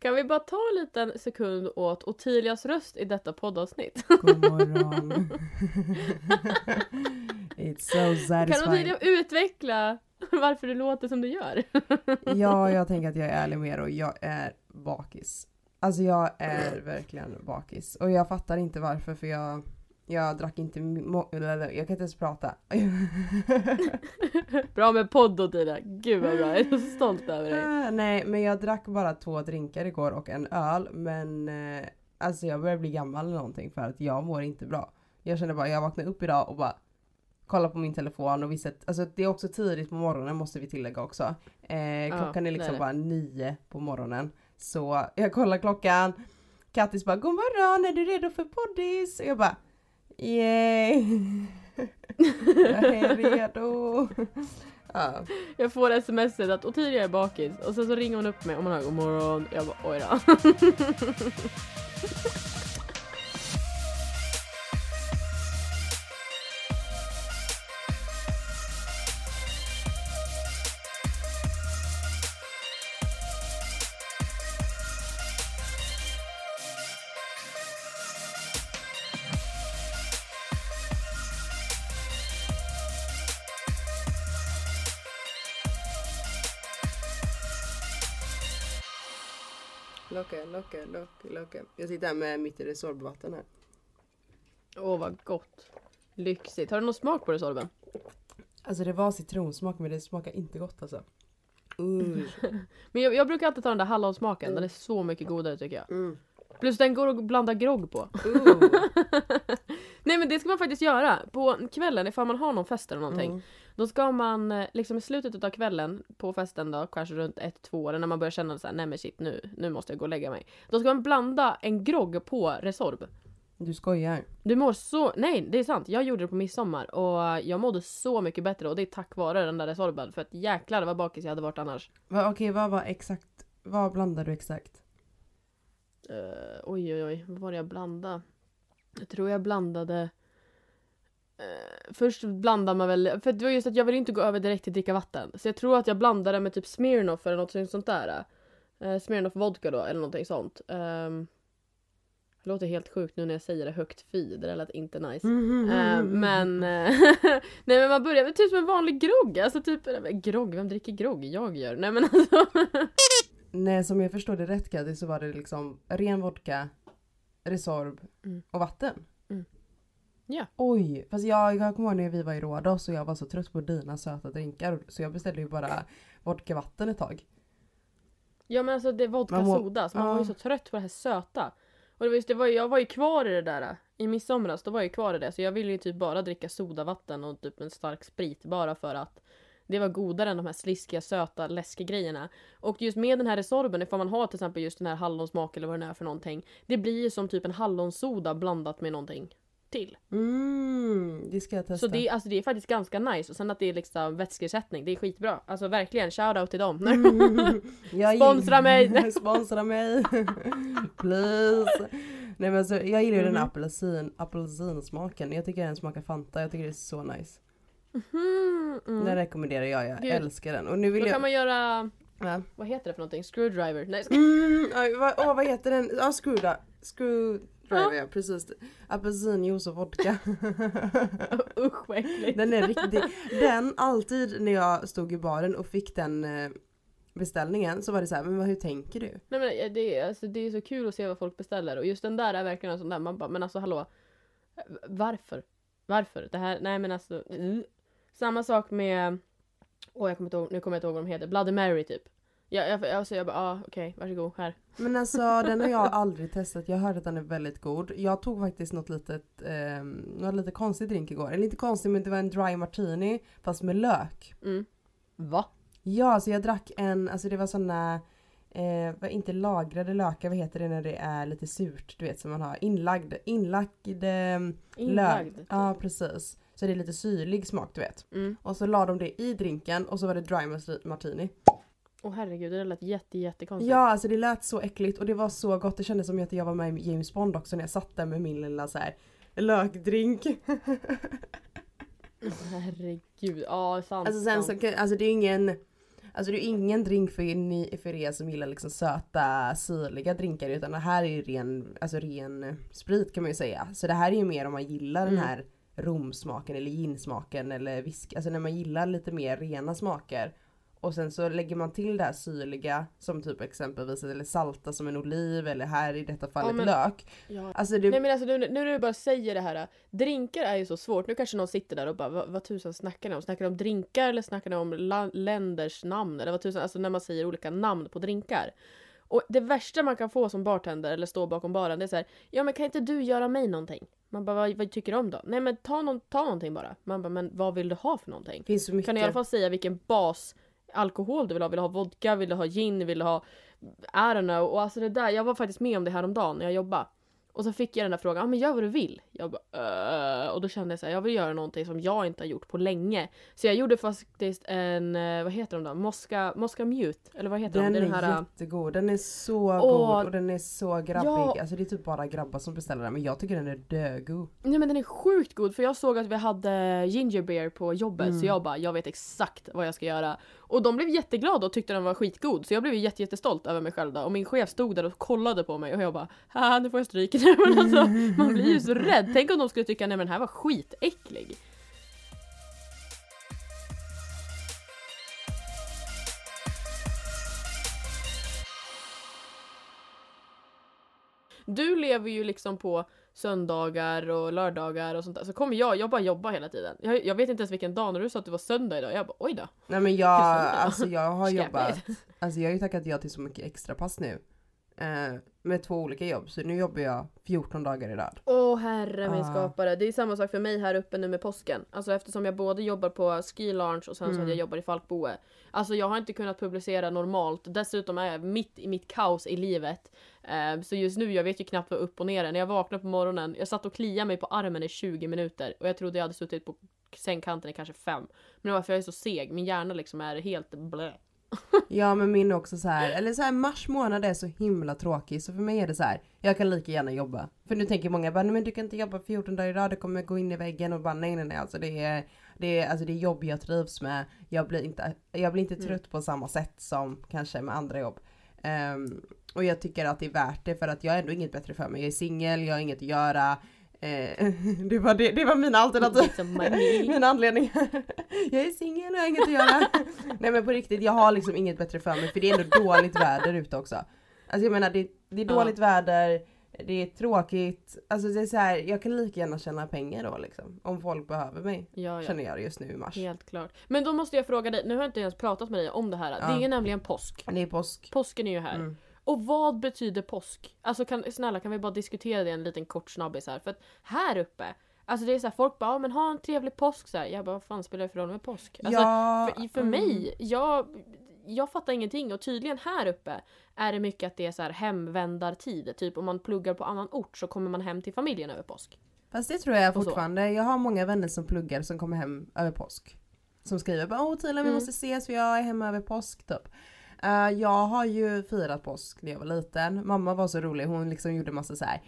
Kan vi bara ta en liten sekund åt Ottilias röst i detta poddavsnitt? God morgon. It's so Kan satisfying. Ottilia utveckla varför du låter som du gör? Ja, jag tänker att jag är ärlig med er och jag är bakis. Alltså jag är verkligen bakis. Och jag fattar inte varför för jag, jag drack inte, jag kan inte ens prata. Bra med podd Ottilia, gud vad bra, jag är så stolt över dig. Ah, Nej, men jag drack bara två drinkar igår och en öl. Men eh, alltså jag börjar bli gammal eller någonting för att jag mår inte bra. Jag känner bara, jag vaknade upp idag och bara kollar på min telefon och visste att, alltså det är också tidigt på morgonen måste vi tillägga också. Eh, klockan är det liksom är det. bara nio på morgonen. Så jag kollar klockan. Kattis bara, god morgon, är du redo för poddis? Och jag bara, yay! jag är redo! ja. Jag får smset att Ottilia är bakis och sen så ringer hon upp mig och man hör god morgon. Jag bara oj då. Locka, locka, locka. Jag sitter här med mitt i Resorb-vatten här. Åh vad gott. Lyxigt. Har du någon smak på det Sorben? Alltså det var citronsmak men det smakar inte gott alltså. Men jag, jag brukar alltid ta den där hallonsmaken, den är så mycket godare tycker jag. Mm. Plus den går att blanda grogg på. Uh. Nej men det ska man faktiskt göra. På kvällen ifall man har någon fest eller någonting. Mm. Då ska man eh, liksom i slutet av kvällen på festen då, kanske runt 1-2 eller när man börjar känna såhär, nej men shit nu, nu måste jag gå och lägga mig. Då ska man blanda en grogg på Resorb. Du skojar. Du mår så, nej det är sant, jag gjorde det på midsommar och jag mådde så mycket bättre och det är tack vare den där Resorben för att jäklar vad bakis jag hade varit annars. Va, Okej vad var exakt, vad blandar du exakt? Uh, oj oj oj, vad var det jag blandade? Jag tror jag blandade eh, Först blandar man väl, för det var just att jag vill inte gå över direkt till dricka vatten. Så jag tror att jag blandade med typ Smirnoff eller något sånt där. Uh, Smirnoff vodka då, eller någonting sånt. Um, det låter helt sjukt nu när jag säger det högt, fy, det där lät inte nice. Eh, men, eh, nej men man börjar med typ som en vanlig grogg, alltså typ, grogg, vem dricker grogg? Jag gör. Nej men alltså. Nej som jag förstår det rätt Kattis så var det liksom ren vodka, Resorb Mm. och vatten. Mm. Ja. Oj, fast jag, jag kommer ihåg när vi var i Rhodos och jag var så trött på dina söta drinkar så jag beställde ju bara vodka vatten ett tag. Ja men alltså det är vodka soda, så man var ju så trött på det här söta. Och det var just, det var, jag var ju kvar i det där i midsomras, då var jag ju kvar i det. Så jag ville ju typ bara dricka sodavatten och typ en stark sprit bara för att det var godare än de här sliskiga, söta, läskiga grejerna. Och just med den här Resorben, ifall man har till exempel just den här hallonsmak eller vad det är för någonting. Det blir ju som typ en hallonsoda blandat med någonting till. Mm, det ska jag testa. Så det, alltså, det är faktiskt ganska nice. Och sen att det är liksom vätskeersättning, det är skitbra. Alltså verkligen, shoutout till dem. Jag Sponsra mig! Sponsra mig! Please! Nej men alltså, jag gillar ju den Mhm. apelsin, apelsinsmaken. Jag tycker den smakar Fanta, jag tycker det är så nice. Mm, mm. Den rekommenderar jag, jag Gud. älskar den. Och nu vill Då jag... kan man göra, Va? vad heter det för någonting? Screwdriver? Nej, ska... Mm, vad, åh, vad heter den? Ja, screwdriver. Screwdriver, ja precis. Apelsinjuice och vodka. usch vad äckligt. Den är riktigt... Den, alltid när jag stod i baren och fick den eh, beställningen så var det så här, men hur tänker du? Nej men det är, alltså, det är så kul att se vad folk beställer och just den där är verkligen en sån där man bara, men alltså hallå. Varför? Varför? Det här, nej men alltså. Samma sak med, åh jag kommer inte ihåg, nu kommer jag inte ihåg vad de heter, Bloody Mary typ. Jag, jag, alltså, jag bara, ah, okej, varsågod, här. Men alltså den har jag aldrig testat. Jag hörde att den är väldigt god. Jag tog faktiskt något litet, eh, något lite konstig drink igår. Eller inte konstig men det var en dry martini fast med lök. Mm. Va? Ja, så jag drack en, alltså det var såna, eh, inte lagrade lökar, vad heter det när det är lite surt? Du vet som man har inlagd, inlagd eh, Inlagd? lök. Ja precis. Så det är lite syrlig smak du vet. Mm. Och så la de det i drinken och så var det dry marti- martini. Åh herregud, det lät jätte jättekonstigt. Ja alltså det lät så äckligt och det var så gott. Det kändes som att jag var med i James Bond också när jag satt där med min lilla så här lökdrink. Herregud, ja sant. Alltså sen så, sant. alltså det är ingen Alltså det är ingen drink för, ni, för er som gillar liksom söta, syrliga drinkar utan det här är ju ren, alltså ren sprit kan man ju säga. Så det här är ju mer om man gillar den Mm. här romsmaken eller ginsmaken eller whisky, alltså när man gillar lite mer rena smaker. Och sen så lägger man till det här syrliga som typ exempelvis eller salta som en oliv eller här i detta fallet men- lök. Ja. Alltså det, Nej men alltså nu, nu när du bara säger det här, drinkar är ju så svårt. Nu kanske någon sitter där och bara vad, vad tusan snackar ni om? Snackar ni om drinkar eller snackar ni om länders namn? Eller vad tusan, alltså när man säger olika namn på drinkar. Och det värsta man kan få som bartender eller stå bakom baren det är så här, ja men kan inte du göra mig någonting? Man bara vad, vad tycker du om då? Nej men ta, någon, ta någonting bara. Man bara men vad vill du ha för någonting? finns så mycket. Kan du i alla fall säga vilken bas alkohol du vill ha? Vill du ha vodka? Vill du ha gin? Vill du ha I don't know. Och alltså det där, jag var faktiskt med om det här om dagen när jag jobbade. Och så fick jag den där frågan, ah, men gör vad du vill. Jag bara, "Äh." Och då kände jag så här, jag vill göra någonting som jag inte har gjort på länge. Så jag gjorde faktiskt en, eh, vad heter de då? Mosca, Mosca Mute? Eller vad heter Den de? Det är, är den här, jättegod, den är så Åh. god och den är så grabbig. Ja. Alltså det är typ bara grabbar som beställer den men jag tycker den är dögod. Nej men den är sjukt god för jag såg att vi hade ginger beer på jobbet Mm. så jag bara jag vet exakt vad jag ska göra. Och de blev jätteglada och tyckte den var skitgod så jag blev jätte, jättestolt över mig själv då. Och min chef stod där och kollade på mig och jag bara haha nu får jag stryk. Men alltså, man blir ju så rädd. Tänk om de skulle tycka nej men den här var skitäcklig. Du lever ju liksom på söndagar och lördagar och sånt där. Så kommer jag, jag bara jobbar hela tiden. Jag, jag vet inte ens vilken dag när du sa att det var söndag idag. Jag bara oj då. Nej men jag, alltså jag har jobbat, alltså jag har ju tackat ja till så mycket extra pass nu. Eh, med två olika jobb, så nu jobbar jag 14 dagar i rad. Åh herre min Ah. skapare. Det är samma sak för mig här uppe nu med påsken. Alltså eftersom jag både jobbar på Ski Lounge och sen så Mm. att jag jobbar i Falkboe. Alltså jag har inte kunnat publicera normalt. Dessutom är jag mitt i mitt kaos i livet. Eh, så just nu, jag vet ju knappt vad upp och ner är. När jag vaknade på morgonen, jag satt och kliade mig på armen i 20 minuter. Och jag trodde jag hade suttit på sängkanten i kanske fem. Men det var för jag är så seg. Min hjärna liksom är helt blö. Ja men min är också så här, eller så här mars månad är så himla tråkig så för mig är det så här, jag kan lika gärna jobba. För nu tänker många bara, nej men du kan inte jobba 14 dagar i rad, det kommer gå in i väggen och bara nej nej nej alltså det är, det är, alltså det är jobb jag trivs med. Jag blir inte, jag blir inte Mm. trött på samma sätt som kanske med andra jobb. Ehm, och jag tycker att det är värt det för att jag har ändå inget bättre för mig. Jag är singel, jag har inget att göra. Eh, det, var det, det var mina alternativ. Get some money. Min anledning. jag är singel och jag har inget att göra. Nej men på riktigt, jag har liksom inget bättre för mig för det är ändå dåligt väder ute också. Alltså jag menar det, det är Ja. dåligt väder, det är tråkigt. Alltså det är så här, jag kan lika gärna tjäna pengar då liksom. Om folk behöver mig. Ja, ja. Känner jag just nu i mars. Helt klart. Men då måste jag fråga dig, nu har jag inte ens pratat med dig om det här. Det Ja. är nämligen påsk. Det är påsk. Påsken är ju här. Mm. Och vad betyder påsk? Alltså kan, snälla kan vi bara diskutera det en liten kort snabbis här? För att här uppe, alltså det är så här, folk bara "Ja, men ha en trevlig påsk så här. Jag bara vad fan spelar det för roll med påsk? Alltså, ja, för, för mm. mig, jag, jag fattar ingenting och tydligen här uppe är det mycket att det är så här hemvändartid. Typ om man pluggar på annan ort så kommer man hem till familjen över påsk. Fast det tror jag fortfarande. Jag har många vänner som pluggar som kommer hem över påsk. Som skriver bara åh Tina vi Mm. måste ses för jag är hemma över påsk typ. Eh, jag har ju firat påsk när jag var liten. Mamma var så rolig, hon liksom gjorde massa så här.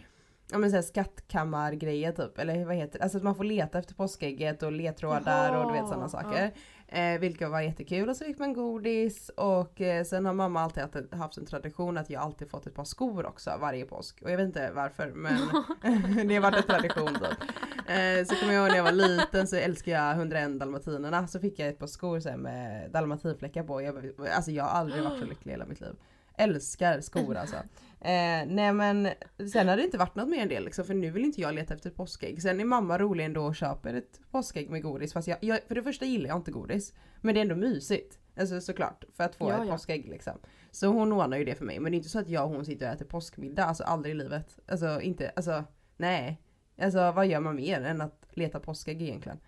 Ja men såhär skattkammargrejer typ, eller vad heter det? Alltså att man får leta efter påskägget och ledtrådar och du vet sådana Jaha, saker. Eh, vilket var jättekul och så fick man godis och eh, sen har mamma alltid haft, haft en tradition att jag alltid fått ett par skor också varje påsk. Och jag vet inte varför men det har varit en tradition typ. Eh, så kommer jag ihåg när jag var liten så älskade jag 101 dalmatinerna. Så fick jag ett par skor så med dalmatinfläckar på. Jag, alltså jag har aldrig varit så lycklig i hela mitt liv. Älskar skor alltså. Eh, nej men sen har det inte varit något mer än det liksom, för nu vill inte jag leta efter ett påskägg. Sen är mamma rolig ändå och köper ett påskägg med godis. Fast jag, jag, för det första gillar jag inte godis. Men det är ändå mysigt. Alltså såklart, för att få Ja, ett ja. påskägg liksom. Så hon ordnar ju det för mig. Men det är inte så att jag och hon sitter och äter påskmiddag. Alltså aldrig i livet. Alltså inte, alltså nej. Alltså vad gör man mer än att leta påskägg egentligen?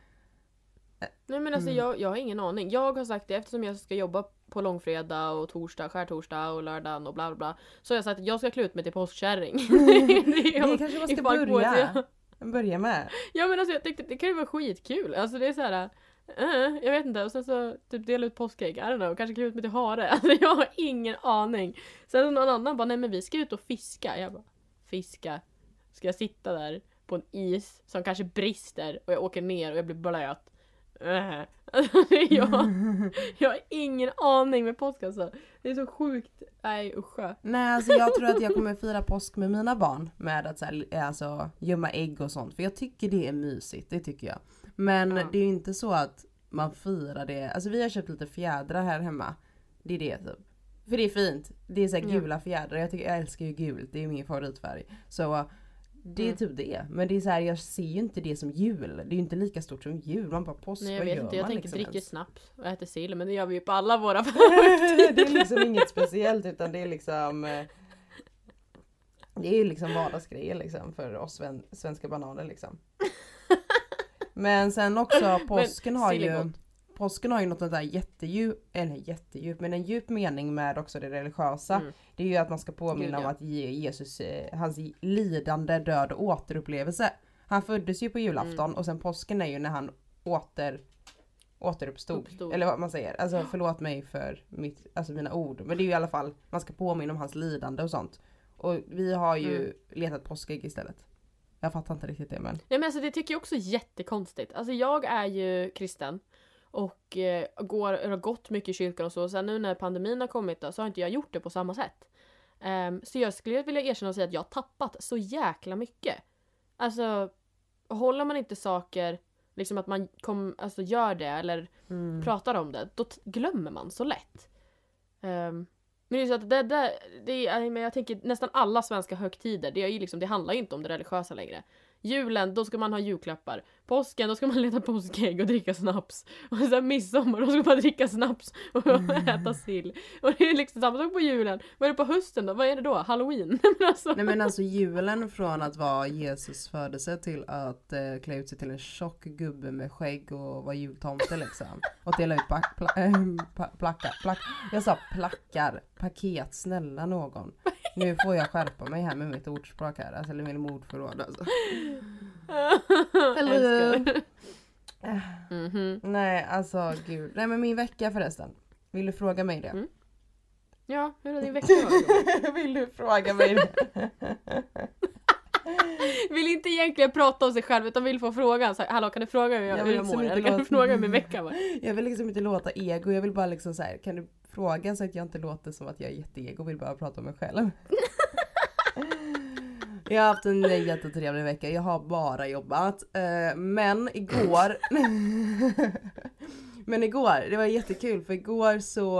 Nej men alltså Mm. jag, jag har ingen aning. Jag har sagt det eftersom jag ska jobba på långfredag och torsdag, skärtorsdag och lördagen och bla bla bla. Så har jag sagt att jag ska klä ut mig till påskkärring. Det kanske man ska börja. Börja med. Ja men alltså jag tyckte det kan ju vara skitkul. Alltså det är så här. eh, jag vet inte, och sen så typ dela ut påskägg, I don't know, kanske klä ut mig till hare. Alltså jag har ingen aning. Sen någon annan bara, nej men vi ska ut och fiska. Jag bara, fiska? Ska jag sitta där på en is som kanske brister och jag åker ner och jag blir blöt? Äh. Alltså, jag, jag har ingen aning med påsk alltså. Det är så sjukt. Nej usch. Nej alltså jag tror att jag kommer fira påsk med mina barn med att så här, alltså, gömma ägg och sånt för jag tycker det är mysigt, det tycker jag. Men Ja. det är ju inte så att man firar det, alltså vi har köpt lite fjädrar här hemma. Det är det typ. För det är fint. Det är så gula fjädrar, jag, tycker, jag älskar ju gult, det är min favoritfärg. Så det är Mm. typ det. Men det är så här, jag ser ju inte det som jul. Det är ju inte lika stort som jul. Man bara påsk, Nej jag vad vet gör inte, jag man tänker liksom dricker snaps och äter sill men det gör vi ju på alla våra det är liksom inget speciellt utan det är liksom eh, Det är ju liksom vardagsgrejer liksom för oss sven svenska bananer liksom. Men sen också påsken har ju gott. Påsken har ju något där jättedjup, eller jättedjup, men en djup mening med också det religiösa. Mm. Det är ju att man ska påminna om att ge Jesus eh, hans lidande, död och återupplevelse. Han föddes ju på julafton Mm. och sen påsken är ju när han åter återuppstod. Uppstod. Eller vad man säger. Alltså förlåt mig för mitt, alltså mina ord. Men det är ju i alla fall, man ska påminna om hans lidande och sånt. Och vi har ju Mm. letat påskägg istället. Jag fattar inte riktigt det men. Nej men alltså det tycker jag också är jättekonstigt. Alltså jag är ju kristen och eh, går, har gått mycket i kyrkan och så. Sen nu när pandemin har kommit då, så har inte jag gjort det på samma sätt. Ehm, så jag skulle vilja erkänna och säga att jag har tappat så jäkla mycket. Alltså håller man inte saker, liksom att man kom, alltså gör det eller Mm. pratar om det, då glömmer man så lätt. Ehm, men det är så att det, det, det är, jag tänker nästan alla svenska högtider, det, är ju liksom, det handlar ju inte om det religiösa längre. Julen, då ska man ha julklappar. Påsken, då ska man leta påskägg och dricka snaps. Och sen midsommar, då ska man dricka snaps och äta sill. Och det är liksom samma sak på julen. Vad är det på hösten då? Vad är det då? Halloween? Men alltså, Nej men alltså julen från att vara Jesus födelse till att eh, klä ut sig till en tjock gubbe med skägg och vara jultomte liksom. Och dela ut plack, pla, äh, pa, plackar, plack, jag sa plackar, paket, snälla någon. Nu får jag skärpa mig här med mitt ordspråk här, alltså, eller min ordförråd alltså älskar. Mhm. Nej alltså gud, nej men min vecka förresten. Vill du fråga mig det? Mm. Ja, hur har din vecka varit? Vill du fråga mig det? Vill inte egentligen prata om sig själv utan vill få frågan. Så här, Hallå kan du fråga hur jag, Jag hur vill jag liksom mår? Eller kan du låta- fråga hur min vecka var? Jag vill liksom inte låta ego, jag vill bara liksom så här, kan du fråga så att jag inte låter som att jag är jätteego och vill bara prata om mig själv. Jag har haft en jättetrevlig vecka, jag har bara jobbat. Eh, Men igår Men igår, det var jättekul för igår så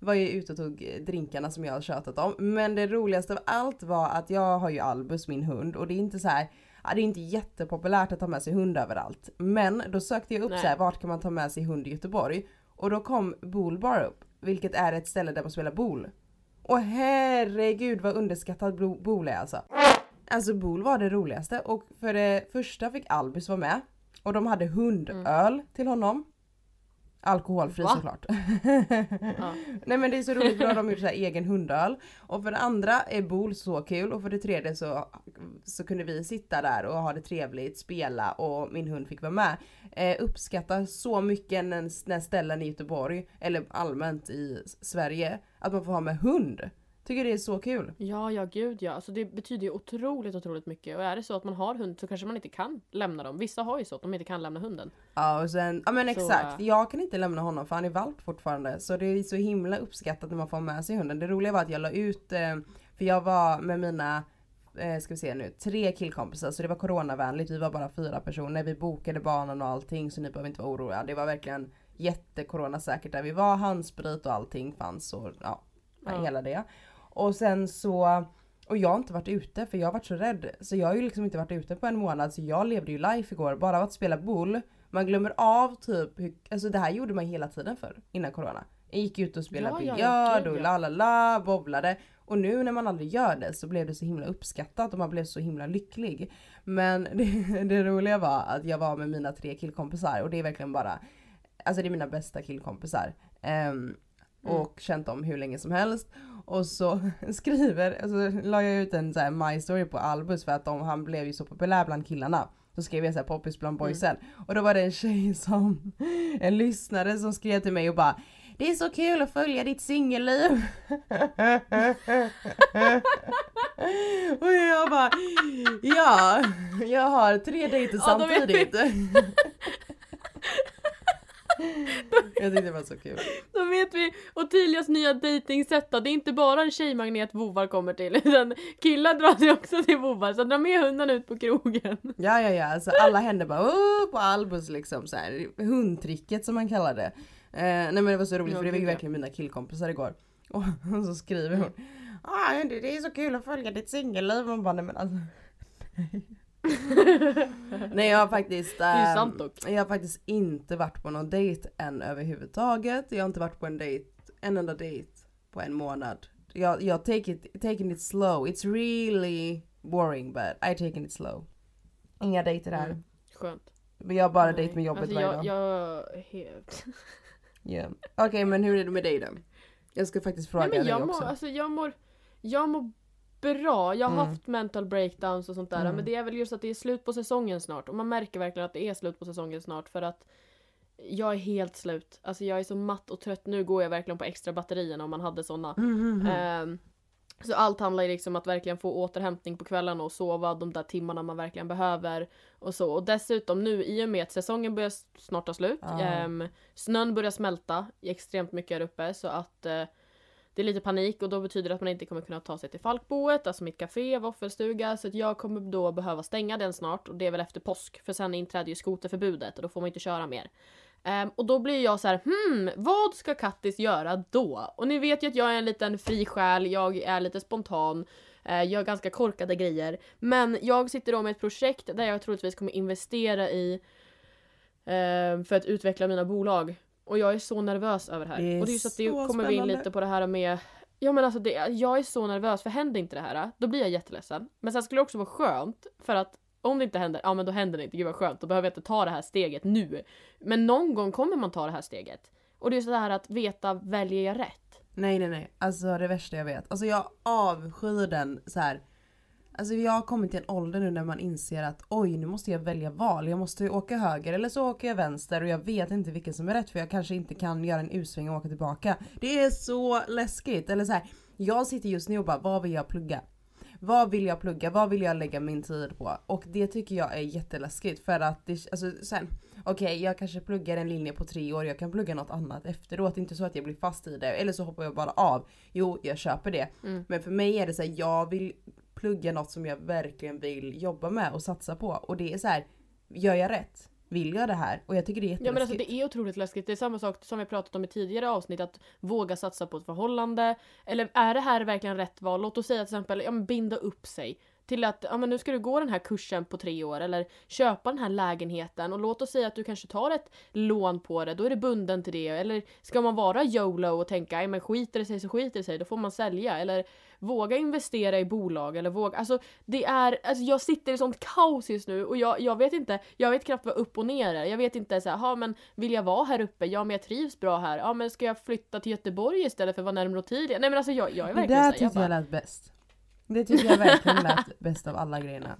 var jag ute och tog drinkarna som jag har tjatat om. Men det roligaste av allt var att jag har ju Albus, min hund, och det är inte så här det är inte jättepopulärt att ta med sig hund överallt. Men då sökte jag upp Nej. så här, vart kan man ta med sig hund i Göteborg? Och då kom Boolbar upp, vilket är ett ställe där man spelar bool. Och herregud vad underskattad Bo- bool är alltså. Alltså bool var det roligaste och för det första fick Albus vara med. Och de hade hundöl till honom. Alkoholfri Va? såklart. Ja. Nej men det är så roligt, då har de gjort så här egen hundöl. Och för det andra är Bool så kul och för det tredje så, så kunde vi sitta där och ha det trevligt, spela och min hund fick vara med. Eh, uppskattar så mycket när, när ställen i Göteborg, eller allmänt i Sverige, att man får ha med hund. Tycker det är så kul. Ja, ja gud ja. Alltså det betyder ju otroligt, otroligt mycket. Och är det så att man har hund så kanske man inte kan lämna dem. Vissa har ju så att de inte kan lämna hunden. Ja och sen, ja men Så, exakt. äh. Jag kan inte lämna honom för han är valp fortfarande. Så det är så himla uppskattat när man får med sig hunden. Det roliga var att jag la ut, eh, för jag var med mina eh, ska vi se nu, tre killkompisar så det var coronavänligt. Vi var bara fyra personer. Vi bokade banan och allting så ni behöver inte vara oroliga. Det var verkligen jättekoronasäkert där vi var. Handsprit och allting fanns och ja, Ja. hela det. Och sen så och jag har inte varit ute för jag har varit så rädd. Så jag har ju liksom inte varit ute på en månad så jag levde ju life igår. Bara av att spela boll. Man glömmer av typ hur, alltså det här gjorde man hela tiden för innan corona. Jag gick ut och spelade Ja, ja, biljard och la la la, bobblade. Och nu när man aldrig gör det så blev det så himla uppskattat och man blev så himla lycklig. Men det, det roliga var att jag var med mina tre killkompisar och det är verkligen bara, alltså det är mina bästa killkompisar. Ehm, och känt dem hur länge som helst. Och så skriver, alltså la jag ut en så här my story på Albus för att de, han blev ju så populär bland killarna. Så skrev jag så här poppis bland boysen. Och då var det en tjej som, en lyssnare som skrev till mig och bara Det är så kul att följa ditt singelliv. och jag bara Ja, jag har tre dejter Ja, samtidigt. Jag tyckte det var så kul. Då vet vi Ottilias nya dejtingsätt då. Det är inte bara en tjejmagnet vovar kommer till utan killar drar sig också till vovar så dra med hunden ut på krogen. Ja ja ja, alltså alla händer bara oh, på Albus liksom så här. Hundtricket som man kallar det. Eh, nej men det var så roligt för det var ju verkligen mina killkompisar igår. Och så skriver hon ah, det det är så kul att följa ditt singelliv. Man bara nej men alltså. nej jag har faktiskt. dock. Jag har faktiskt inte varit på någon dejt än överhuvudtaget. Jag har inte varit på en dejt, en enda dejt på en månad. Jag, jag take it, taking it slow. It's really boring but I taking it slow. Inga dejter här. Mm, Skönt. Men jag har bara Nej. dejt med jobbet alltså, varje dag. jag, helt... Yeah. Okej men hur är det med dig då? Jag ska faktiskt fråga Nej, men dig jag, också. mår, alltså, jag, mår, jag mår bra. Jag har Mm. haft mental breakdowns och sånt där. Mm. Men det är väl just att det är slut på säsongen snart. Och man märker verkligen att det är slut på säsongen snart. För att jag är helt slut. Alltså jag är så matt och trött. Nu går jag verkligen på extra batterierna om man hade såna. Mm. Ehm, så allt handlar ju liksom om att verkligen få återhämtning på kvällarna och sova de där timmarna man verkligen behöver. Och så. Och dessutom nu i och med att säsongen börjar snart ta slut. Ehm, snön börjar smälta extremt mycket här uppe så att eh, det är lite panik och då betyder det att man inte kommer kunna ta sig till Falkboet, alltså mitt café, våffelstuga. Så att jag kommer då behöva stänga den snart och det är väl efter påsk för sen inträder ju skoterförbudet och då får man inte köra mer. Um, och då blir jag så här, hmm, vad ska Kattis göra då? Och ni vet ju att jag är en liten fri själ, jag är lite spontan, uh, gör ganska korkade grejer. Men jag sitter då med ett projekt där jag troligtvis kommer investera i uh, för att utveckla mina bolag. Och jag är så nervös över det här. Det och det är så att det kommer vi in lite på det här med Ja men alltså det, jag är så nervös för händer inte det här, då blir jag jätteledsen. Men sen skulle det också vara skönt för att om det inte händer, ja men då händer det inte, gud vad skönt, då behöver jag inte ta det här steget nu. Men någon gång kommer man ta det här steget. Och det är så här att veta, väljer jag rätt? Nej nej nej, alltså det värsta jag vet. Alltså jag avskyr den så här. Alltså jag har kommit till en ålder nu när man inser att oj nu måste jag välja val. Jag måste åka höger eller så åker jag vänster och jag vet inte vilken som är rätt för jag kanske inte kan göra en U-sväng och åka tillbaka. Det är så läskigt. Eller så här, jag sitter just nu och bara vad vill jag plugga? Vad vill jag plugga? Vad vill jag lägga min tid på? Och det tycker jag är jätteläskigt för att det, alltså sen Okej jag kanske pluggar en linje på tre år, jag kan plugga något annat efteråt. Inte så att jag blir fast i det eller så hoppar jag bara av. Jo jag köper det. Mm. Men för mig är det så här, jag vill plugga något som jag verkligen vill jobba med och satsa på. Och det är så här, gör jag rätt? Vill jag det här? Och jag tycker det är Ja jätteläskigt. men alltså det är otroligt läskigt. Det är samma sak som vi pratat om i tidigare avsnitt, att våga satsa på ett förhållande. Eller är det här verkligen rätt val? Låt oss säga till exempel, ja men binda upp sig. Till att, ja men nu ska du gå den här kursen på tre år eller köpa den här lägenheten och låt oss säga att du kanske tar ett lån på det, då är det bunden till det. Eller ska man vara YOLO och tänka, men skiter det sig så skiter det sig, då får man sälja. Eller våga investera i bolag eller våga, alltså det är, alltså jag sitter i sånt kaos just nu och jag, jag vet inte, jag vet knappt vad upp och ner är. Jag vet inte så här, "Ha, men vill jag vara här uppe? Ja men jag trivs bra här. Ja men ska jag flytta till Göteborg istället för att vara närmare Ottilia? Nej men alltså jag, jag är det verkligen där såhär, jag tyckte jag lät bäst. Det tycker jag verkligen lät bäst av alla grejerna.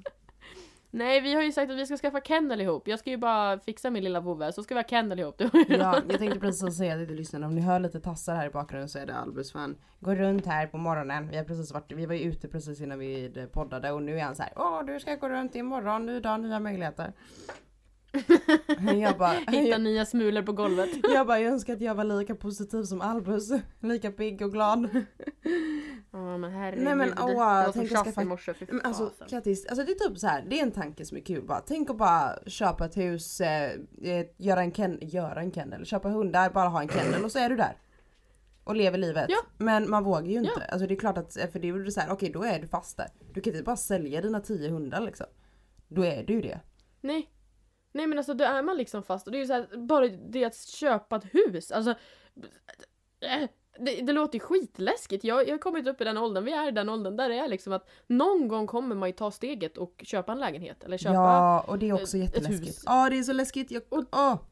Nej vi har ju sagt att vi ska skaffa kennel ihop. Jag ska ju bara fixa min lilla vovve så ska vi ha kennel ihop. Ja, jag tänkte precis säga det till lyssnarna. Om ni hör lite tassar här i bakgrunden så är det Albus fan. Går runt här på morgonen. Vi har precis varit, vi var ju ute precis innan vi poddade och nu är han så här. Åh du ska gå runt imorgon, ny dag, nya möjligheter. jag bara, Hitta nya smulor på golvet. jag bara jag önskar att jag var lika positiv som Albus. Lika pigg och glad. Ja men herregud. Nej, men, åh, som tänk jag tjafs skaffa- i morse, Men alltså. Kattis, alltså det är typ så här, det är en tanke som är kul bara. Tänk att bara köpa ett hus, eh, eh, göra en ken, göra en kennel, köpa hundar, bara ha en kennel och så är du där. Och lever livet. Ja. Men man vågar ju inte. Ja. Alltså det är klart att, för det är ju så här, okej då är du fast där. Du kan inte bara sälja dina tio hundar liksom. Då är du ju det. Nej. Nej men alltså då är man liksom fast och det är ju så här, bara det att köpa ett hus, alltså äh, det, det låter ju skitläskigt. Jag, jag har kommit upp i den åldern, vi är i den åldern där det är liksom att någon gång kommer man ju ta steget och köpa en lägenhet eller köpa ja och det är också ett jätteläskigt. Ja det är så läskigt. Jag, Och-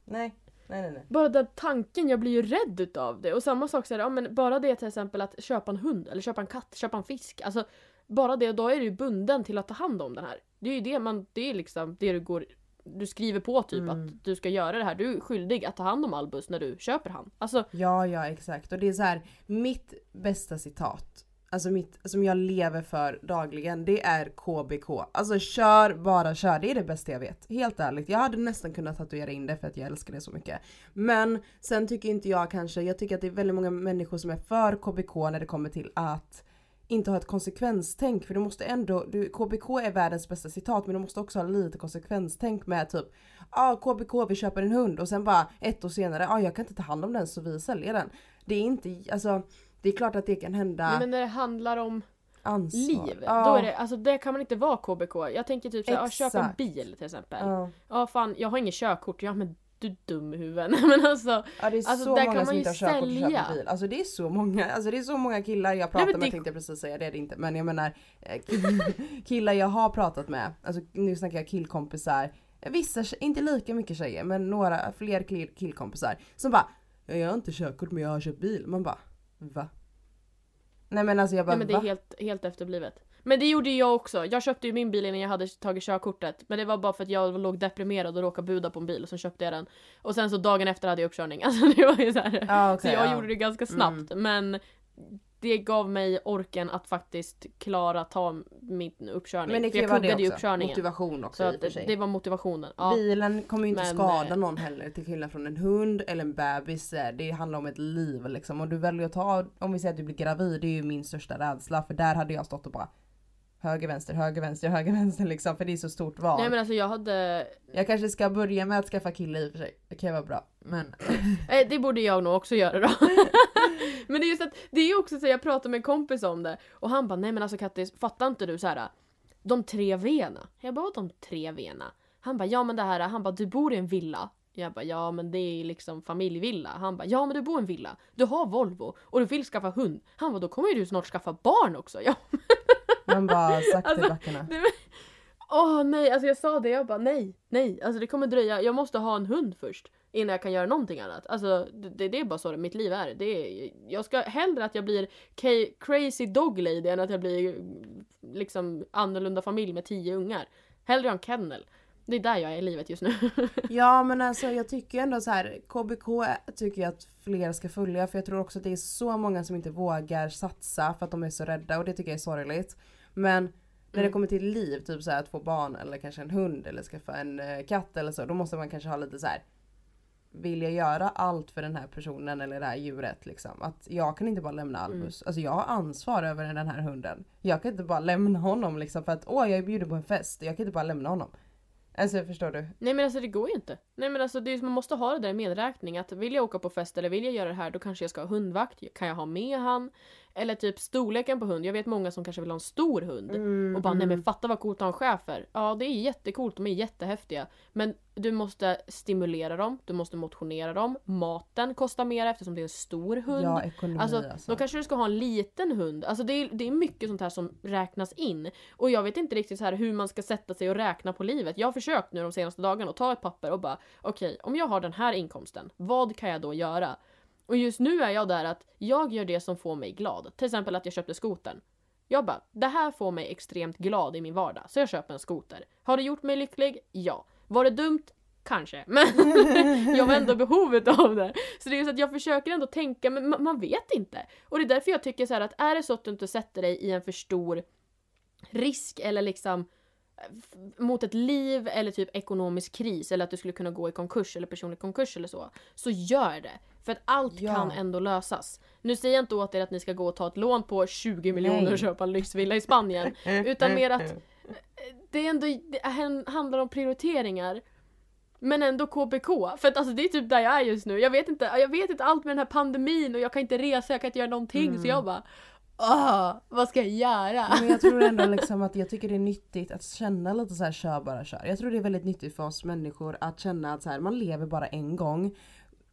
nej. Nej nej nej. Bara den tanken, jag blir ju rädd utav det. Och samma sak så är det, ja, men bara det till exempel att köpa en hund eller köpa en katt, köpa en fisk. Alltså bara det, då är du bunden till att ta hand om den här. Det är ju det man, det är liksom det du går du skriver på typ Mm. att du ska göra det här. Du är skyldig att ta hand om Albus när du köper han. Alltså, Ja ja exakt och det är så här mitt bästa citat alltså mitt, som jag lever för dagligen, det är KBK. Alltså kör, bara kör. Det är det bästa jag vet. Helt ärligt. Jag hade nästan kunnat tatuera in det för att jag älskar det så mycket. Men sen tycker inte jag kanske, jag tycker att det är väldigt många människor som är för KBK när det kommer till att inte ha ett konsekvenstänk för du måste ändå, du, KBK är världens bästa citat men du måste också ha lite konsekvenstänk med typ Ja ah, KBK vi köper en hund och sen bara ett år senare, ja ah, jag kan inte ta hand om den så vi säljer den. Det är inte, alltså det är klart att det kan hända. Nej, men när det handlar om ansvar. liv, Ja. då är det, alltså det kan man inte vara KBK. Jag tänker typ såhär, ja, köp en bil till exempel. Ja. Ja. fan, jag har inget körkort, ja men du dum i huvudet. men alltså, Ja det är Alltså, så där många kan som inte har körkort och sälja. köper bil. Alltså det är så många, alltså det är så många killar jag pratar Nej, men med det- tänkte jag precis säga, det det inte. Men jag menar eh, kill- killar jag har pratat med, alltså nu snackar jag killkompisar. Vissa, inte lika mycket tjejer men några fler kill- killkompisar som bara Jag har inte körkort men jag har köpt bil. Man bara va? Nej men alltså jag bara nej men det är va? helt, helt efterblivet. Men det gjorde jag också. Jag köpte ju min bil innan jag hade tagit körkortet. Men det var bara för att jag låg deprimerad och råkade buda på en bil och så köpte jag den. Och sen så dagen efter hade jag uppkörning. Alltså det var ju så här. Ja, Så jag ja. gjorde det ganska snabbt. Men det gav mig orken att faktiskt klara ta min uppkörning. Men det för jag kuggade ju uppkörningen. Motivation också Så i och för sig. det var motivationen. Ja. Bilen kommer ju inte Men, skada eh, någon heller till skillnad från en hund eller en bebis. eh, Det handlar om ett liv liksom. Och du väljer att ta, om vi säger att du blir gravid, det är ju min största rädsla. För där hade jag stått och bara höger, vänster, höger, vänster, höger, vänster liksom. För det är så stort val. Nej men alltså jag hade... Jag kanske ska börja med att skaffa kille i och för sig. Det kan ju vara bra. Men Eh, det borde jag nog också göra då. men det är just att, det är också så jag pratade med en kompis om det och han bara nej men alltså Kattis, fattar inte du så här de tre V'na? Jag bara de tre V'na? Han bara ja men det här, han bara du bor i en villa. Jag bara ja men det är liksom familjevilla. Han bara ja men du bor i en villa. Du har Volvo och du vill skaffa hund. Han bara då kommer ju du snart skaffa barn också. Ja, man bara sakta Alltså, i backarna. Åh nej, alltså jag sa det, jag bara nej, nej, alltså det kommer dröja, jag måste ha en hund först innan jag kan göra någonting annat. Alltså det, det är bara så det, mitt liv är. Det är. Jag ska hellre att jag blir crazy dog lady än att jag blir liksom annorlunda familj med tio ungar. Hellre ha en kennel. Det är där jag är i livet just nu. Ja men alltså jag tycker ändå så här KBK tycker jag att fler ska följa för jag tror också att det är så många som inte vågar satsa för att de är så rädda och det tycker jag är sorgligt. Men när det Mm. kommer till liv, typ så här att få barn eller kanske en hund eller skaffa en eh, katt eller så, då måste man kanske ha lite så här. Vill jag göra allt för den här personen eller det här djuret liksom? Att jag kan inte bara lämna Albus. Alltså jag har ansvar över den här hunden. Jag kan inte bara lämna honom liksom för att åh jag är bjuden på en fest. Jag kan inte bara lämna honom. Alltså förstår du? Nej men alltså det går ju inte. Nej men alltså det man måste ha det där i medräkning att vill jag åka på fest eller vill jag göra det här då kanske jag ska ha hundvakt. Kan jag ha med han? Eller typ storleken på hund. Jag vet många som kanske vill ha en stor hund. Mm, Och bara nej men fatta vad coolt att ha en schäfer. Ja det är jättecoolt, de är jättehäftiga. Men du måste stimulera dem, du måste motionera dem. Maten kostar mer eftersom det är en stor hund. Ja ekonomi Alltså, alltså. då kanske du ska ha en liten hund. Alltså det är, det är mycket sånt här som räknas in. Och jag vet inte riktigt så här hur man ska sätta sig och räkna på livet. Jag har försökt nu de senaste dagarna att ta ett papper och bara okej, om jag har den här inkomsten, vad kan jag då göra? Och just nu är jag där att jag gör det som får mig glad. Till exempel att jag köpte skoten. Jag bara, det här får mig extremt glad i min vardag, så jag köper en skoter. Har det gjort mig lycklig? Ja. Var det dumt? Kanske. Men jag var ändå i behovet av det. Så det är så att jag försöker ändå tänka, men man vet inte. Och det är därför jag tycker så här att är det så att du inte sätter dig i en för stor risk eller liksom eh, mot ett liv eller typ ekonomisk kris eller att du skulle kunna gå i konkurs eller personlig konkurs eller så. Så gör det. För att allt Ja. kan ändå lösas. Nu säger jag inte åt er att ni ska gå och ta ett lån på 20 miljoner och köpa en lyxvilla i Spanien. Utan mer att det ändå det han- handlar om prioriteringar. Men ändå KBK. För att alltså det är typ där jag är just nu. Jag vet inte, jag vet inte allt med den här pandemin och jag kan inte resa, jag kan inte göra någonting. Mm. Så jag bara Åh, vad ska jag göra? Men jag tror ändå liksom att jag tycker det är nyttigt att känna lite så här kör bara kör. Jag tror det är väldigt nyttigt för oss människor att känna att så här, man lever bara en gång.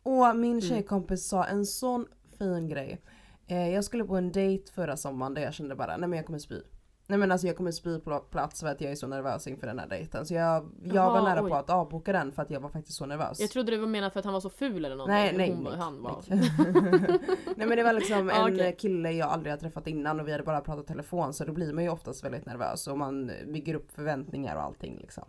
Och min tjejkompis sa en sån fin grej. Eh, jag skulle på en dejt förra sommaren där jag kände bara nej men jag kommer spy. Nej men alltså jag kommer spy på plats för att jag är så nervös inför den här dejten. Så jag, jag Jaha, var nära oj. på att avboka den för att jag var faktiskt så nervös. Jag trodde det var menat för att han var så ful eller någonting. Nej, nej, hon, nej, han var... nej. nej men det var liksom Ja, en kille jag aldrig har träffat innan och vi hade bara pratat telefon så då blir man ju oftast väldigt nervös och man bygger upp förväntningar och allting liksom.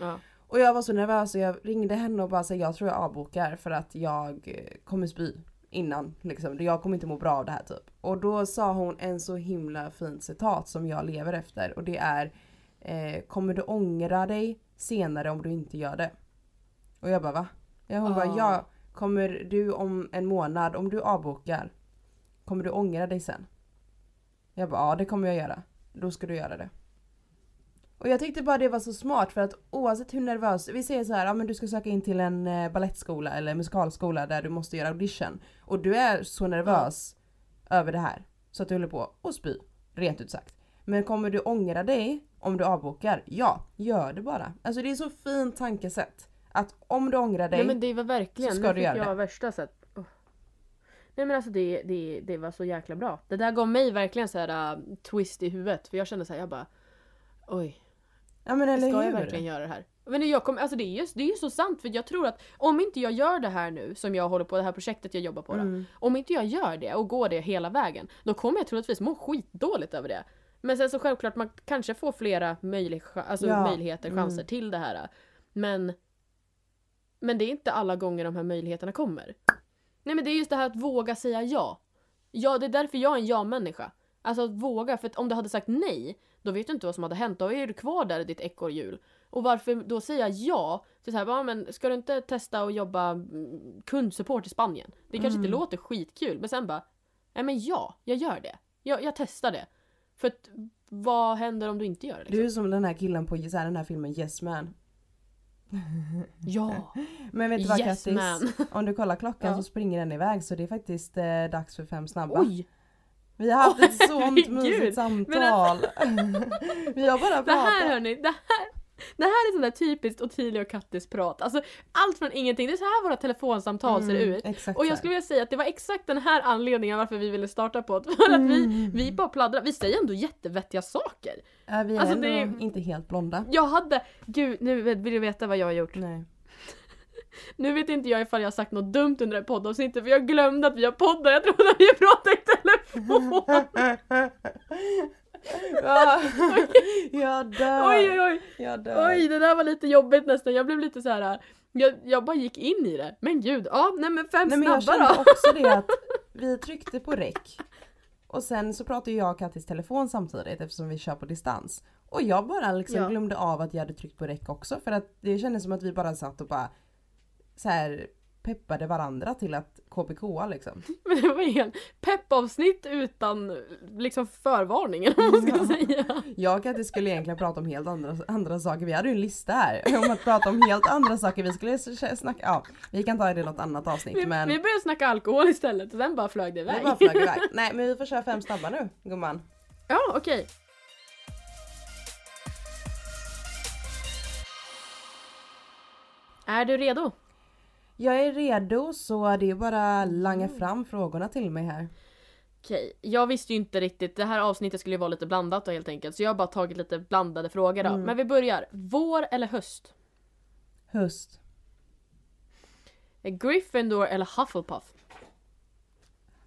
Ja. Och jag var så nervös och jag ringde henne och bara sa jag tror jag avbokar för att jag kommer spy innan. Liksom. Jag kommer inte må bra av det här typ. Och då sa hon en så himla fint citat som jag lever efter och det är eh, Kommer du ångra dig senare om du inte gör det? Och jag bara va? Ja, hon Ah. bara ja, kommer du om en månad, om du avbokar, kommer du ångra dig sen? Jag bara ja det kommer jag göra. Då ska du göra det. Och jag tyckte bara det var så smart för att oavsett hur nervös, vi säger så här, ja men du ska söka in till en eh, ballettskola eller musikalskola där du måste göra audition och du är så nervös över det här så att du håller på att spy, rent ut sagt. Men kommer du ångra dig om du avbokar? Ja, gör det bara. Alltså det är så fint tankesätt. Att om du ångrar dig, Nej men det var verkligen, så ska du göra jag det. värsta sätt. Oh. Nej men alltså det, det, det var så jäkla bra. Det där gav mig verkligen så här uh, twist i huvudet. För jag kände så här, jag bara Oj, ja men eller ska hur? jag verkligen göra det här? Men jag kom, alltså det är ju det är ju så sant för jag tror att om inte jag gör det här nu som jag håller på, det här projektet jag jobbar på då, Mm. Om inte jag gör det och går det hela vägen, då kommer jag troligtvis må skitdåligt över det. Men sen så självklart, man kanske får flera möjlig, alltså Ja, möjligheter, mm. chanser till det här. Men, men det är inte alla gånger de här möjligheterna kommer. Nej men det är just det här att våga säga ja. Ja, det är därför jag är en ja-människa. Alltså att våga, för att om du hade sagt nej, då vet du inte vad som hade hänt. Då är du kvar där i ditt ekorrhjul. Och varför då säga ja? Till så här, bara, men ska du inte testa att jobba mm, kundsupport i Spanien? Det kanske inte Mm. låter skitkul, men sen bara, nej men ja, jag gör det. Jag, jag testar det. För att, vad händer om du inte gör det? Du Liksom? är som den här killen på så här, den här filmen Yes Man. Ja, Men vet du vad yes Kattis? man. Om du kollar klockan Ja. så springer den iväg så det är faktiskt eh, dags för fem snabba. Oj! Vi har haft ett sånt mysigt samtal. Vi har bara Det här pratat. hörni, det här, det här är sånt där typiskt Ottilia och Kattis prat. Alltså allt från ingenting. Det är så här våra telefonsamtal ser Mm, ut. Exakt Och jag skulle vilja säga att det var exakt den här anledningen varför vi ville starta på det. För att vi, Mm. vi bara pladdrar. Vi säger ändå jättevettiga saker. Ja, vi är Alltså, ändå det inte helt blonda. Jag hade, gud nu vill du veta vad jag har gjort. Nej. Nu vet inte jag ifall jag har sagt något dumt under det här poddavsnittet för jag glömde att vi har poddat. Jag trodde att vi pratade i telefon. Ja, jag dör. Oj oj oj. Jag dör. Oj det där var lite jobbigt nästan. Jag blev lite så här. Jag, jag bara gick in i det. Men gud, ja nej men fem Nej men jag snabba kände då. också det att vi tryckte på räck och sen så pratade jag och Kattis telefon samtidigt eftersom vi kör på distans. Och jag bara liksom Ja. glömde av att jag hade tryckt på räck också för att det kändes som att vi bara satt och bara så här peppade varandra till att KBKa liksom. Men det var ju en peppavsnitt utan liksom förvarning eller vad man ska Ja. säga. Jag och Kattis skulle egentligen prata om helt andra, andra saker. Vi hade ju en lista här om att prata om helt andra saker. Vi skulle snacka, ja vi kan ta det i något annat avsnitt Vi, men vi började snacka alkohol istället och sen bara flög det iväg. bara flög iväg. Nej men vi får köra fem snabba nu gumman. Ja okej. Är du redo? Jag är redo så det är bara att langa fram frågorna till mig här. Okej, jag visste ju inte riktigt, det här avsnittet skulle ju vara lite blandat då helt enkelt så jag har bara tagit lite blandade frågor då. Mm. Men vi börjar. Vår eller höst? Höst. Gryffindor eller Hufflepuff?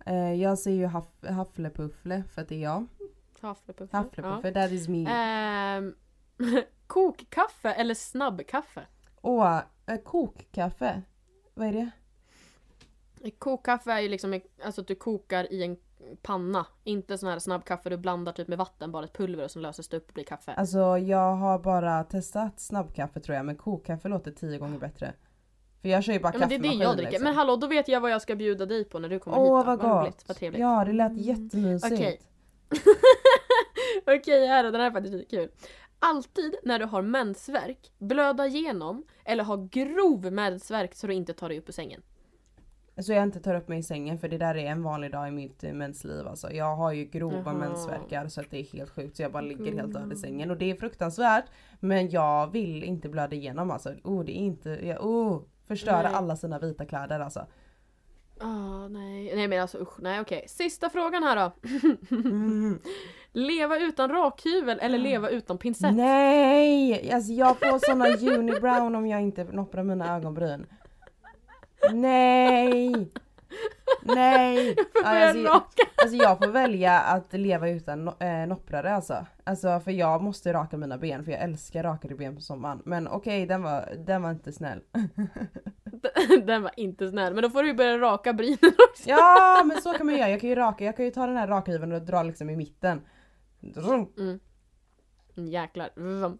Eh, jag säger ju haff, Hafflepuffle för att det är jag. Hufflepuff. Hafflepuffle, that is me. Ja. Ehm, kokkaffe eller snabbkaffe? Åh, eh, kokkaffe. Vad är det? Kokkaffe är ju liksom alltså att du kokar i en panna. Inte sån här snabbkaffe du blandar typ med vatten, bara ett pulver och så löses det upp och blir kaffe. Alltså jag har bara testat snabbkaffe tror jag men kokkaffe låter tio gånger bättre. För jag kör ju bara ja, men det är det jag dricker. liksom. Men hallå, då vet jag vad jag ska bjuda dig på när du kommer Åh hit. då. vad gott! roligt, vad trevligt. Ja det lät Mm. jättemysigt. Okej. Okej, här då, den här är faktiskt lite kul. Alltid när du har mensvärk, blöda igenom eller ha grov mensvärk så du inte tar dig upp ur sängen. Så jag inte tar upp mig i sängen för det där är en vanlig dag i mitt eh, mensliv alltså. Jag har ju grova mensvärkar så att det är helt sjukt så jag bara ligger helt död i Mm. sängen och det är fruktansvärt. Men jag vill inte blöda igenom alltså. Oh det är inte, jag, oh, förstöra Nej. alla sina vita kläder alltså. Ah, nej. nej men alltså usch, nej okej. Sista frågan här då. Mm. Leva utan rakhyvel eller leva utan pincett? Nej! Alltså jag får såna unibrown om jag inte nopprar mina ögonbryn. Nej! Nej! Alltså, jag, alltså jag får välja att leva utan no, eh, nopprare alltså. Alltså för jag måste raka mina ben för jag älskar rakade ben på sommaren. Men okej den, var, den var inte snäll. Den var inte snäll, men då får du ju börja raka brynen också. Ja men så kan man göra, jag kan ju raka, jag kan ju ta den här rakhyveln och dra liksom i mitten. Mm. Jäklar. Mm.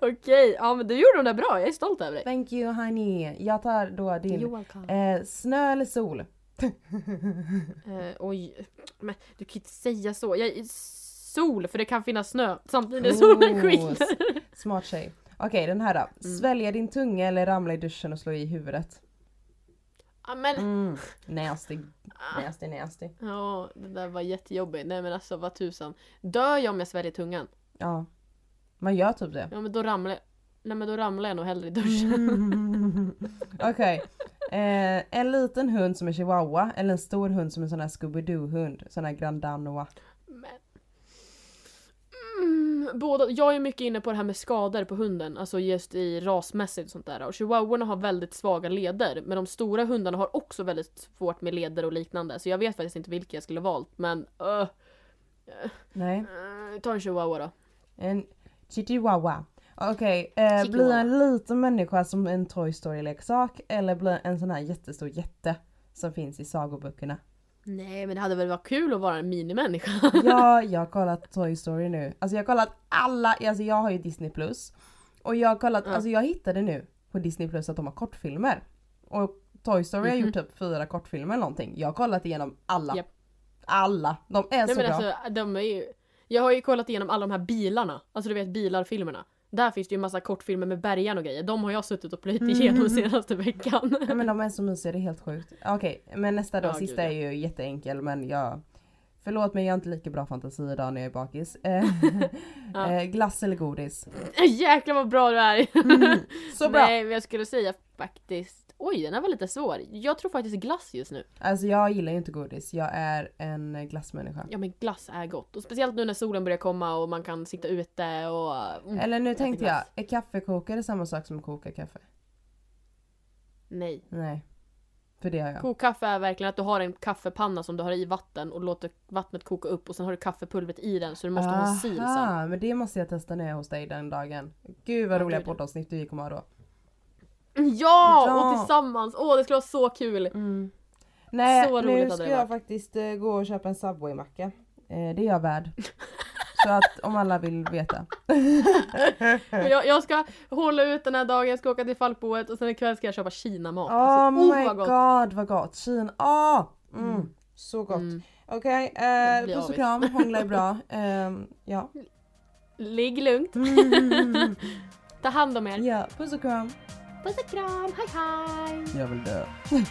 Okej, ja men du gjorde de där bra, jag är stolt över dig. Thank you honey. Jag tar då din eh, snö eller sol? Eh, oj, men du kan inte säga så. Jag sol, för det kan finnas snö samtidigt som solen Oh, skiner. Smart tjej. Okej den här då. Mm. Svälja din tunga eller ramla i duschen och slå i huvudet? Ja men, Mm. Nasty, ah. nasty, nasty. ja det där var jättejobbigt. Nej men alltså vad tusan. Dör jag om jag sväljer tungan? Ja. Man gör typ det. Ja men då ramlar jag. Nej men då ramlar jag nog hellre i duschen. Mm. Okej. Eh, en liten hund som är chihuahua eller en stor hund som är en sån här Scooby-Doo-hund. Sån här Grand Danois. Båda, jag är mycket inne på det här med skador på hunden, alltså just i rasmässigt och sånt där. Och chihuahuorna har väldigt svaga leder, men de stora hundarna har också väldigt svårt med leder och liknande. Så jag vet faktiskt inte vilka jag skulle valt, men uh, Nej. uh, ta en chihuahua då. En chihuahua. Okej, eh, bli en liten människa som en Toy Story-leksak eller bli en sån här jättestor jätte som finns i sagoböckerna. Nej men det hade väl varit kul att vara en minimänniska? Ja, jag har kollat Toy Story nu. Alltså jag har kollat alla, alltså jag har ju Disney Plus. Och jag har kollat, Ja. alltså jag hittade nu på Disney Plus att de har kortfilmer. Och Toy Story har Mhm. gjort typ fyra kortfilmer eller någonting. Jag har kollat igenom alla. Japp. Alla! De är Nej så men bra. alltså de är ju... Jag har ju kollat igenom alla de här bilarna, alltså du vet bilarfilmerna. Där finns det ju massa kortfilmer med bergen och grejer. De har jag suttit och plöjt igenom senaste veckan. Nej men de är så mysiga, det är helt sjukt. Okej, men nästa då, Ja, sista gud, är ju jätteenkel men jag... Förlåt men jag har inte lika bra fantasi idag när jag är bakis. Eh, Ja. eh, glass eller godis? Jäklar vad bra du är! Mm, så bra! Nej men jag skulle säga faktiskt... Oj den här var lite svår. Jag tror faktiskt glass just nu. Alltså jag gillar ju inte godis, jag är en glassmänniska. Ja men glass är gott. Och speciellt nu när solen börjar komma och man kan sitta ute och... Mm. Eller nu tänkte jag, glass. är kaffekokare samma sak som att koka kaffe? Nej. Nej. För det har jag. Kokkaffe är verkligen att du har en kaffepanna som du har i vatten och låter vattnet koka upp och sen har du kaffepulvret i den så du måste ha en sil sen. Aha, men det måste jag testa när jag är hos dig den dagen. Gud vad Ja, roliga poddavsnitt vi kommer ha då. Ja! Ja. Och tillsammans! Åh det skulle vara så kul! Mm. Nej, Så nu ska jag faktiskt eh, gå och köpa en Subway-macka. Eh, det är jag värd. Så att om alla vill veta. Jag, jag ska hålla ut den här dagen, jag ska åka till Falkboet och sen ikväll ska jag köpa kinamat. Oh Alltså, oh, my vad gott. god vad gott! Kina, åh! Mm. Mm. Så gott. Mm. Okej, Jag eh, puss och kram, hångla är bra. Ehm, ja. Ligg lugnt, ta hand om er. ja, puss och kram. Puss och kram, hej hej! Jag vill dö.